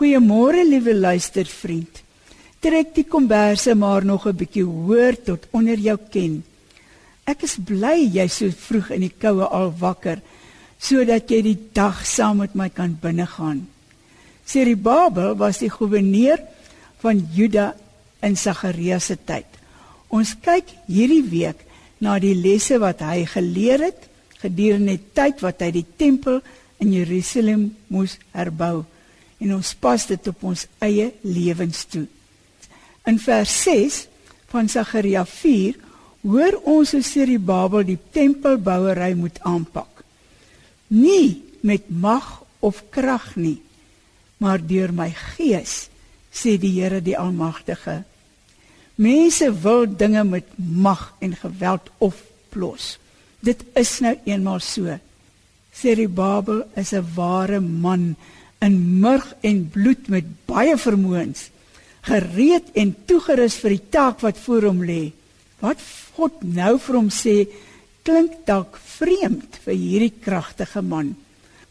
Goeiemôre liewe luistervriend. Trek die komberse maar nog 'n bietjie hoër tot onder jou ken. Ek is bly jy's so vroeg in die koue al wakker sodat jy die dag saam met my kan binnegaan. Serubabel was die goewerneur van Juda in Sagaria se tyd. Ons kyk hierdie week na die lesse wat hy geleer het gedurende die tyd wat hy die tempel in Jerusalem moes herbou en ons pas dit op ons eie lewens toe. In vers 6 van Sagaria 4 hoor ons hoe Serubabel die tempelbouery moet aanpak. Nie met mag of krag nie, maar deur my gees, sê die Here die Almagtige. Mense wil dinge met mag en geweld oplos. Dit is nou eenmaal so. Serubabel is 'n ware man in murg en bloed met baie vermoëns, gereed en toegerus vir die taak wat voor hom lê. Wat God nou vir hom sê, klink dalk vreemd vir hierdie kragtige man.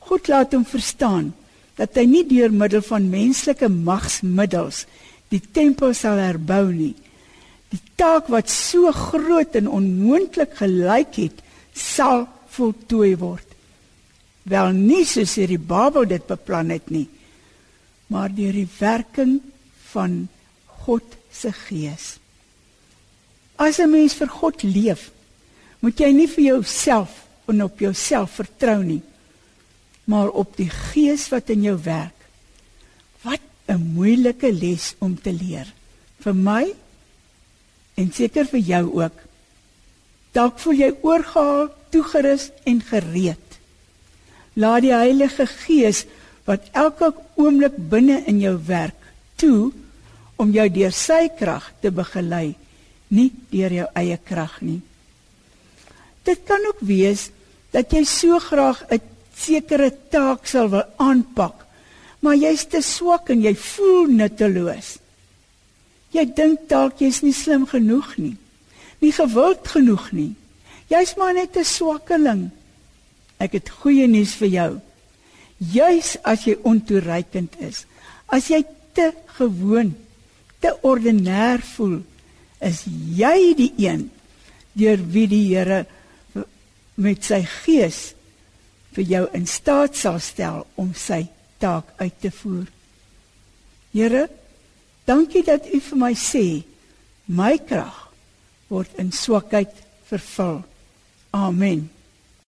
God laat hom verstaan dat hy nie deur middel van menslike magsmiddels die tempel sal herbou nie Die taak wat so groot en onmoontlik gelyk het, sal voltooi word. Wel nie soos hierdie Babel dit beplan het nie, maar deur die werking van God se Gees. As 'n mens vir God leef, moet jy nie vir jouself en op jouself vertrou nie, maar op die Gees wat in jou werk. Wat 'n moeilike les om te leer. Vir my en seker vir jou ook. Dalk voel jy oorgehaal, toegerus en gereed. Laat die Heilige Gees wat elke oomblik binne in jou werk, toe om jou deur sy krag te begelei, nie deur jou eie krag nie. Dit kan ook wees dat jy so graag 'n sekere taak sal wil aanpak, maar jy's te swak en jy voel nutteloos. Jy dink dalk jy's nie slim genoeg nie. Nie gewild genoeg nie. Jy's maar net 'n swakkeling. Ek het goeie nuus vir jou. Juis as jy ontoereikend is, as jy te gewoon, te ordinêr voel, is jy die een deur wie die Here met sy gees vir jou in staat sal stel om sy taak uit te voer. Here, Dankie dat u vir my sê my krag word in swakheid vervul. Amen.